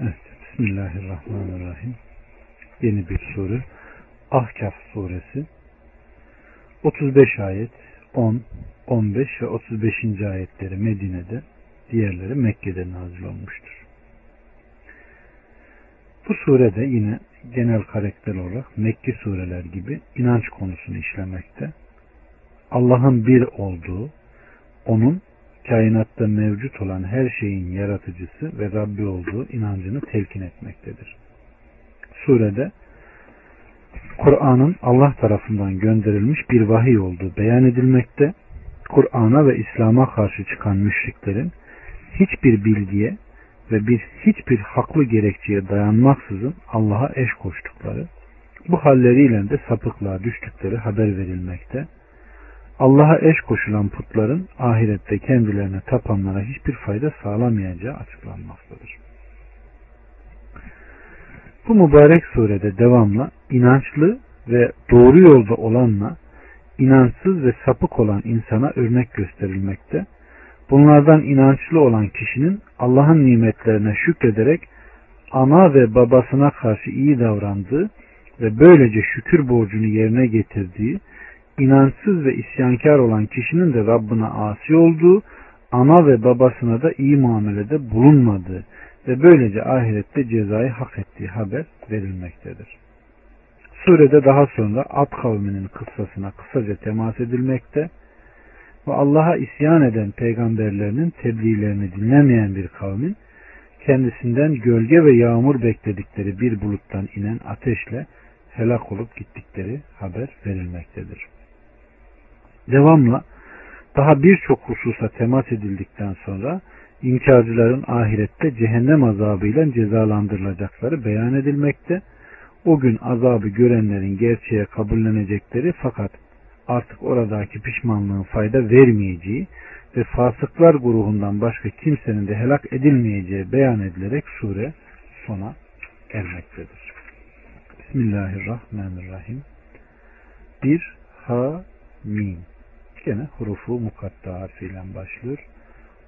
Evet, Bismillahirrahmanirrahim. Yeni bir sure. Ahkaf suresi. 35 ayet, 10, 15 ve 35. ayetleri Medine'de, diğerleri Mekke'de nazil olmuştur. Bu surede yine genel karakter olarak Mekki sureler gibi inanç konusunu işlemekte. Allah'ın bir olduğu, onun kainatta mevcut olan her şeyin yaratıcısı ve Rabbi olduğu inancını telkin etmektedir. Surede Kur'an'ın Allah tarafından gönderilmiş bir vahiy olduğu beyan edilmekte, Kur'an'a ve İslam'a karşı çıkan müşriklerin hiçbir bilgiye ve bir hiçbir haklı gerekçeye dayanmaksızın Allah'a eş koştukları, bu halleriyle de sapıklığa düştükleri haber verilmekte Allah'a eş koşulan putların ahirette kendilerine tapanlara hiçbir fayda sağlamayacağı açıklanmaktadır. Bu mübarek surede devamla inançlı ve doğru yolda olanla inançsız ve sapık olan insana örnek gösterilmekte. Bunlardan inançlı olan kişinin Allah'ın nimetlerine şükrederek ana ve babasına karşı iyi davrandığı ve böylece şükür borcunu yerine getirdiği inançsız ve isyankar olan kişinin de Rabbine asi olduğu, ana ve babasına da iyi muamelede bulunmadığı ve böylece ahirette cezayı hak ettiği haber verilmektedir. Surede daha sonra Ad kavminin kıssasına kısaca temas edilmekte ve Allah'a isyan eden peygamberlerinin tebliğlerini dinlemeyen bir kavmin kendisinden gölge ve yağmur bekledikleri bir buluttan inen ateşle helak olup gittikleri haber verilmektedir. Devamla daha birçok hususa temas edildikten sonra inkarcıların ahirette cehennem azabıyla cezalandırılacakları beyan edilmekte. O gün azabı görenlerin gerçeğe kabullenecekleri fakat artık oradaki pişmanlığın fayda vermeyeceği ve fasıklar grubundan başka kimsenin de helak edilmeyeceği beyan edilerek sure sona ermektedir. Bismillahirrahmanirrahim. Bir Ha Mim gene hurufu mukatta harfiyle başlıyor.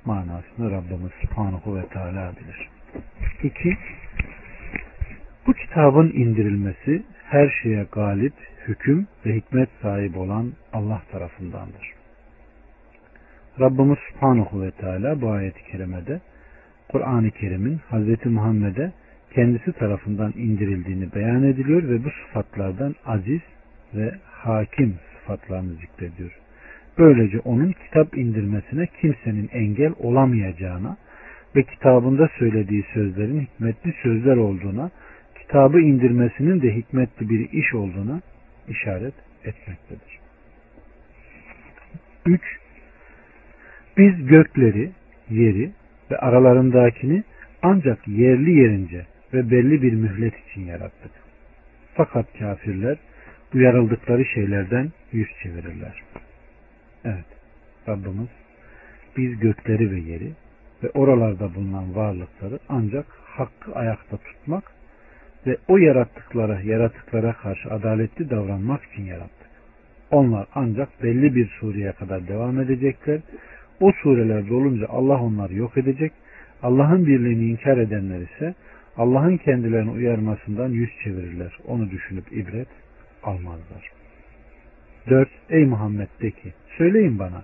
Manasını Rabbimiz Subhanahu ve Teala bilir. İki, bu kitabın indirilmesi her şeye galip, hüküm ve hikmet sahibi olan Allah tarafındandır. Rabbimiz Subhanahu ve Teala bu ayet-i kerimede Kur'an-ı Kerim'in Hz. Muhammed'e kendisi tarafından indirildiğini beyan ediliyor ve bu sıfatlardan aziz ve hakim sıfatlarını zikrediyor. Böylece onun kitap indirmesine kimsenin engel olamayacağına ve kitabında söylediği sözlerin hikmetli sözler olduğuna, kitabı indirmesinin de hikmetli bir iş olduğuna işaret etmektedir. 3. Biz gökleri, yeri ve aralarındakini ancak yerli yerince ve belli bir mühlet için yarattık. Fakat kafirler uyarıldıkları şeylerden yüz çevirirler. Evet. Rabbimiz biz gökleri ve yeri ve oralarda bulunan varlıkları ancak hakkı ayakta tutmak ve o yarattıklara, yaratıklara karşı adaletli davranmak için yarattık. Onlar ancak belli bir sureye kadar devam edecekler. O sureler dolunca Allah onları yok edecek. Allah'ın birliğini inkar edenler ise Allah'ın kendilerini uyarmasından yüz çevirirler. Onu düşünüp ibret almazlar. 4. Ey Muhammed de ki Söyleyin bana.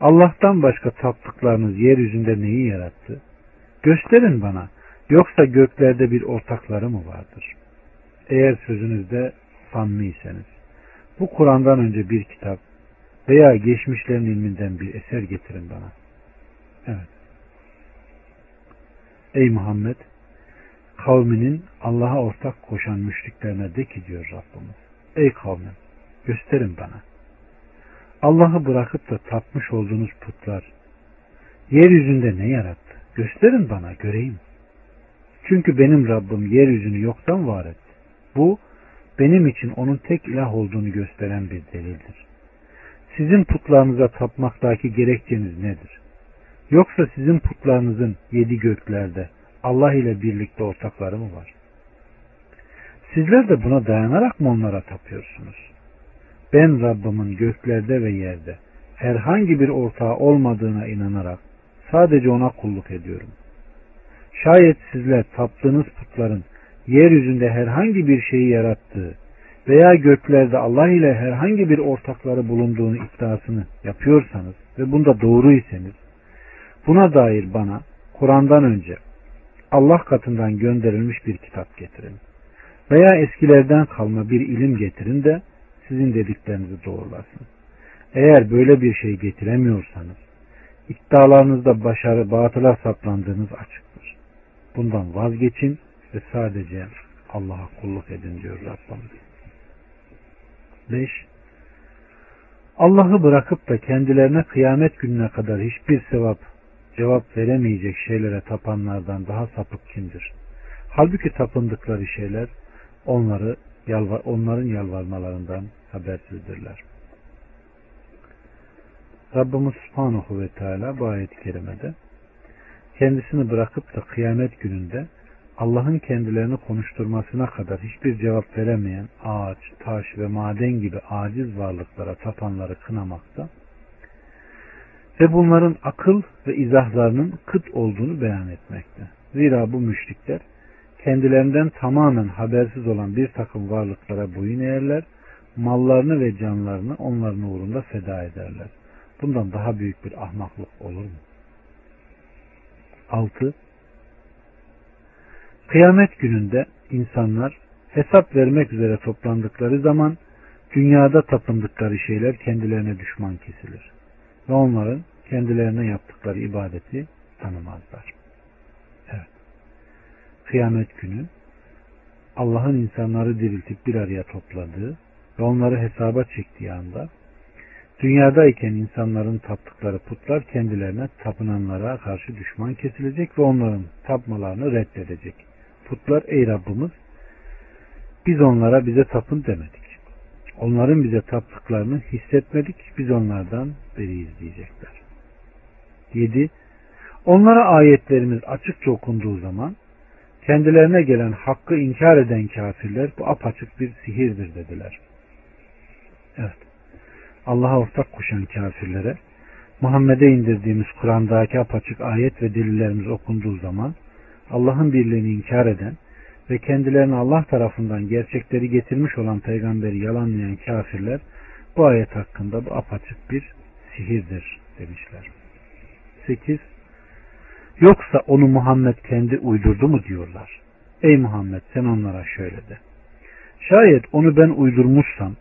Allah'tan başka taptıklarınız yeryüzünde neyi yarattı? Gösterin bana. Yoksa göklerde bir ortakları mı vardır? Eğer sözünüzde samimiyseniz. Bu Kur'an'dan önce bir kitap veya geçmişlerin ilminden bir eser getirin bana. Evet. Ey Muhammed kavminin Allah'a ortak koşan müşriklerine de ki diyor Rabbimiz. Ey kavmim gösterin bana. Allah'ı bırakıp da tapmış olduğunuz putlar yeryüzünde ne yarattı? Gösterin bana göreyim. Çünkü benim Rabbim yeryüzünü yoktan var etti. Bu benim için onun tek ilah olduğunu gösteren bir delildir. Sizin putlarınıza tapmaktaki gerekçeniz nedir? Yoksa sizin putlarınızın yedi göklerde Allah ile birlikte ortakları mı var? Sizler de buna dayanarak mı onlara tapıyorsunuz? Ben Rabbimin göklerde ve yerde herhangi bir ortağı olmadığına inanarak sadece ona kulluk ediyorum. Şayet sizler taptığınız putların yeryüzünde herhangi bir şeyi yarattığı veya göklerde Allah ile herhangi bir ortakları bulunduğunu iddiasını yapıyorsanız ve bunda doğru iseniz buna dair bana Kur'an'dan önce Allah katından gönderilmiş bir kitap getirin. Veya eskilerden kalma bir ilim getirin de sizin dediklerinizi doğrulasın. Eğer böyle bir şey getiremiyorsanız iddialarınızda başarı batıla saplandığınız açıktır. Bundan vazgeçin ve sadece Allah'a kulluk edin diyor Rabbimiz. 5. Allah'ı bırakıp da kendilerine kıyamet gününe kadar hiçbir sevap cevap veremeyecek şeylere tapanlardan daha sapık kimdir? Halbuki tapındıkları şeyler onları onların yalvarmalarından habersizdirler. Rabbimiz Subhanahu ve Teala bu ayet-i kerimede kendisini bırakıp da kıyamet gününde Allah'ın kendilerini konuşturmasına kadar hiçbir cevap veremeyen ağaç, taş ve maden gibi aciz varlıklara tapanları kınamakta ve bunların akıl ve izahlarının kıt olduğunu beyan etmekte. Zira bu müşrikler kendilerinden tamamen habersiz olan bir takım varlıklara boyun eğerler, mallarını ve canlarını onların uğrunda feda ederler. Bundan daha büyük bir ahmaklık olur mu? 6. Kıyamet gününde insanlar hesap vermek üzere toplandıkları zaman dünyada tapındıkları şeyler kendilerine düşman kesilir. Ve onların kendilerine yaptıkları ibadeti tanımazlar. Evet. Kıyamet günü Allah'ın insanları diriltip bir araya topladığı ve onları hesaba çektiği anda dünyadayken insanların taptıkları putlar kendilerine tapınanlara karşı düşman kesilecek ve onların tapmalarını reddedecek. Putlar ey Rabbimiz biz onlara bize tapın demedik. Onların bize taptıklarını hissetmedik. Biz onlardan beriyiz diyecekler. 7. Onlara ayetlerimiz açıkça okunduğu zaman kendilerine gelen hakkı inkar eden kafirler bu apaçık bir sihirdir dediler. Evet. Allah'a ortak koşan kafirlere Muhammed'e indirdiğimiz Kur'an'daki apaçık ayet ve delillerimiz okunduğu zaman Allah'ın birliğini inkar eden ve kendilerine Allah tarafından gerçekleri getirmiş olan peygamberi yalanlayan kafirler bu ayet hakkında bu apaçık bir sihirdir demişler. 8 Yoksa onu Muhammed kendi uydurdu mu diyorlar. Ey Muhammed sen onlara şöyle de. Şayet onu ben uydurmuşsam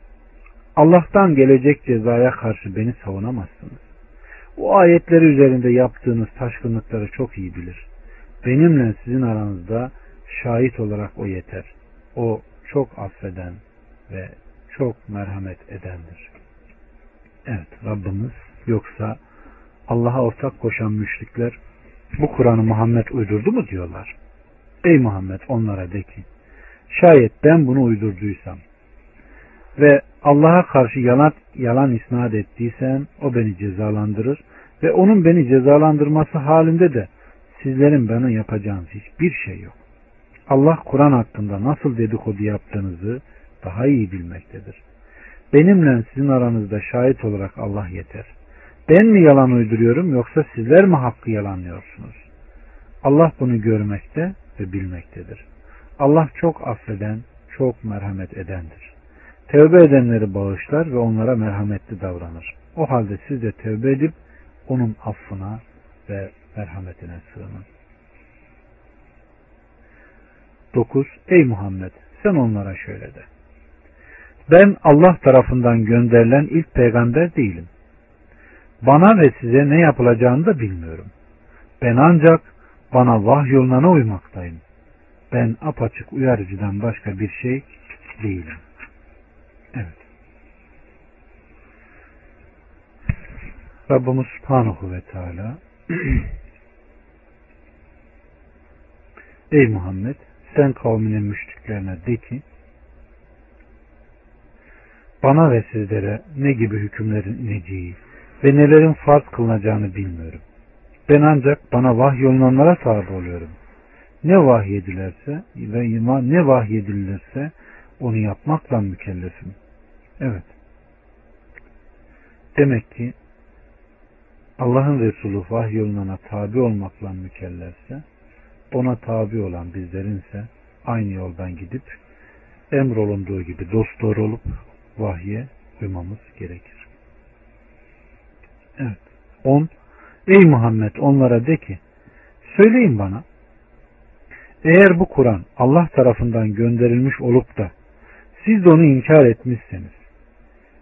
Allah'tan gelecek cezaya karşı beni savunamazsınız. O ayetleri üzerinde yaptığınız taşkınlıkları çok iyi bilir. Benimle sizin aranızda şahit olarak o yeter. O çok affeden ve çok merhamet edendir. Evet Rabbimiz yoksa Allah'a ortak koşan müşrikler bu Kur'an'ı Muhammed uydurdu mu diyorlar. Ey Muhammed onlara de ki şayet ben bunu uydurduysam ve Allah'a karşı yalan, yalan isnat ettiysem o beni cezalandırır ve onun beni cezalandırması halinde de sizlerin bana yapacağınız hiçbir şey yok. Allah Kur'an hakkında nasıl dedikodu yaptığınızı daha iyi bilmektedir. Benimle sizin aranızda şahit olarak Allah yeter. Ben mi yalan uyduruyorum yoksa sizler mi hakkı yalanlıyorsunuz? Allah bunu görmekte ve bilmektedir. Allah çok affeden, çok merhamet edendir. Tevbe edenleri bağışlar ve onlara merhametli davranır. O halde siz de tevbe edip onun affına ve merhametine sığının. 9. Ey Muhammed sen onlara şöyle de. Ben Allah tarafından gönderilen ilk peygamber değilim. Bana ve size ne yapılacağını da bilmiyorum. Ben ancak bana vahyolunana uymaktayım. Ben apaçık uyarıcıdan başka bir şey değilim. Evet. Rabbimiz Subhanahu ve Teala Ey Muhammed sen kavminin müşriklerine de ki bana ve sizlere ne gibi hükümlerin ineceği ve nelerin farz kılınacağını bilmiyorum. Ben ancak bana vahyolunanlara tabi oluyorum. Ne vahyedilerse ve ne vahyedilirse onu yapmakla mükellefim. Evet. Demek ki Allah'ın Resulü vahyolunana tabi olmakla mükellefse ona tabi olan bizlerinse aynı yoldan gidip emrolunduğu gibi dost doğru olup vahye uymamız gerekir. Evet. 10. Ey Muhammed onlara de ki söyleyin bana eğer bu Kur'an Allah tarafından gönderilmiş olup da siz de onu inkar etmişseniz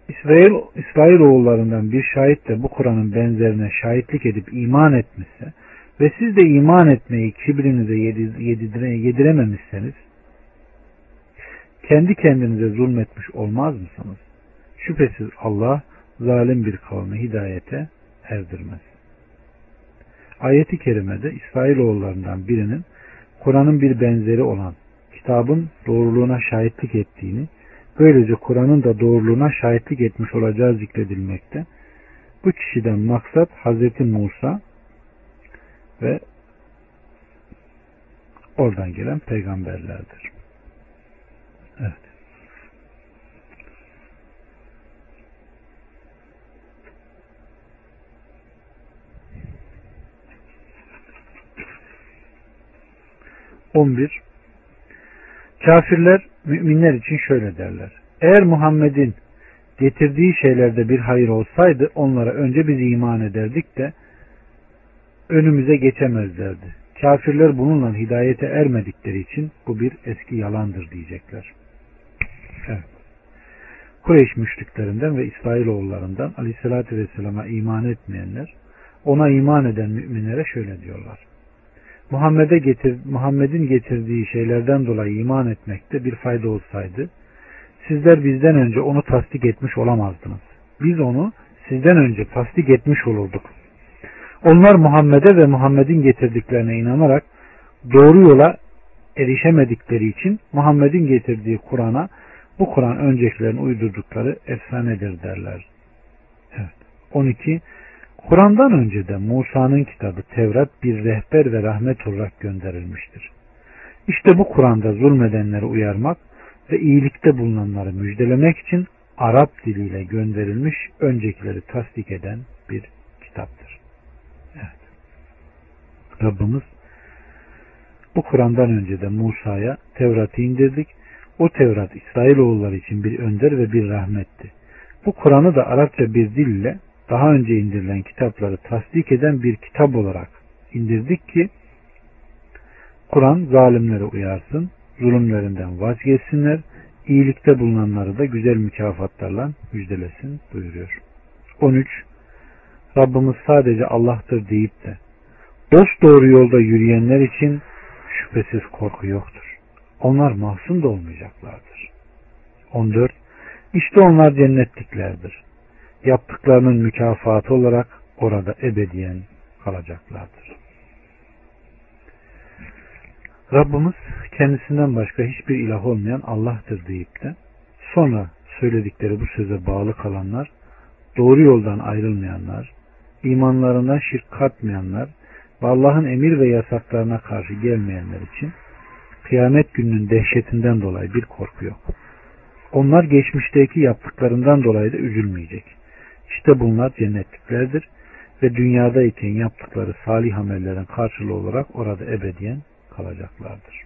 İsrail, İsrail oğullarından bir şahit de bu Kur'an'ın benzerine şahitlik edip iman etmişse ve siz de iman etmeyi kibrinize yedire, yedirememişseniz kendi kendinize zulmetmiş olmaz mısınız? Şüphesiz Allah zalim bir kavmi hidayete erdirmez. Ayeti kerimede İsrailoğullarından birinin Kur'an'ın bir benzeri olan kitabın doğruluğuna şahitlik ettiğini, böylece Kur'an'ın da doğruluğuna şahitlik etmiş olacağı zikredilmekte. Bu kişiden maksat Hazreti Musa ve oradan gelen peygamberlerdir. Evet. On bir. Kafirler müminler için şöyle derler. Eğer Muhammed'in getirdiği şeylerde bir hayır olsaydı onlara önce biz iman ederdik de önümüze geçemezlerdi. Kafirler bununla hidayete ermedikleri için bu bir eski yalandır diyecekler. Evet. Kureyş müşriklerinden ve İsrailoğullarından aleyhissalatü vesselama iman etmeyenler ona iman eden müminlere şöyle diyorlar. Muhammed'e getir, Muhammed'in getirdiği şeylerden dolayı iman etmekte bir fayda olsaydı sizler bizden önce onu tasdik etmiş olamazdınız. Biz onu sizden önce tasdik etmiş olurduk. Onlar Muhammed'e ve Muhammed'in getirdiklerine inanarak doğru yola erişemedikleri için Muhammed'in getirdiği Kur'an'a bu Kur'an öncekilerin uydurdukları efsanedir derler. Evet. 12. Kur'an'dan önce de Musa'nın kitabı Tevrat bir rehber ve rahmet olarak gönderilmiştir. İşte bu Kur'an'da zulmedenleri uyarmak ve iyilikte bulunanları müjdelemek için Arap diliyle gönderilmiş öncekileri tasdik eden bir kitaptır. Evet. Rabbimiz bu Kur'an'dan önce de Musa'ya Tevrat'ı indirdik. O Tevrat İsrailoğulları için bir önder ve bir rahmetti. Bu Kur'an'ı da Arapça bir dille daha önce indirilen kitapları tasdik eden bir kitap olarak indirdik ki Kur'an zalimleri uyarsın, zulümlerinden vazgeçsinler, iyilikte bulunanları da güzel mükafatlarla müjdelesin buyuruyor. 13. Rabbimiz sadece Allah'tır deyip de dost doğru yolda yürüyenler için şüphesiz korku yoktur. Onlar mahzun da olmayacaklardır. 14. İşte onlar cennetliklerdir yaptıklarının mükafatı olarak orada ebediyen kalacaklardır. Rabbimiz kendisinden başka hiçbir ilah olmayan Allah'tır deyip de sonra söyledikleri bu söze bağlı kalanlar, doğru yoldan ayrılmayanlar, imanlarına şirk katmayanlar ve Allah'ın emir ve yasaklarına karşı gelmeyenler için kıyamet gününün dehşetinden dolayı bir korku yok. Onlar geçmişteki yaptıklarından dolayı da üzülmeyecek. İşte bunlar cennetliklerdir ve dünyadayken yaptıkları salih amellerin karşılığı olarak orada ebediyen kalacaklardır.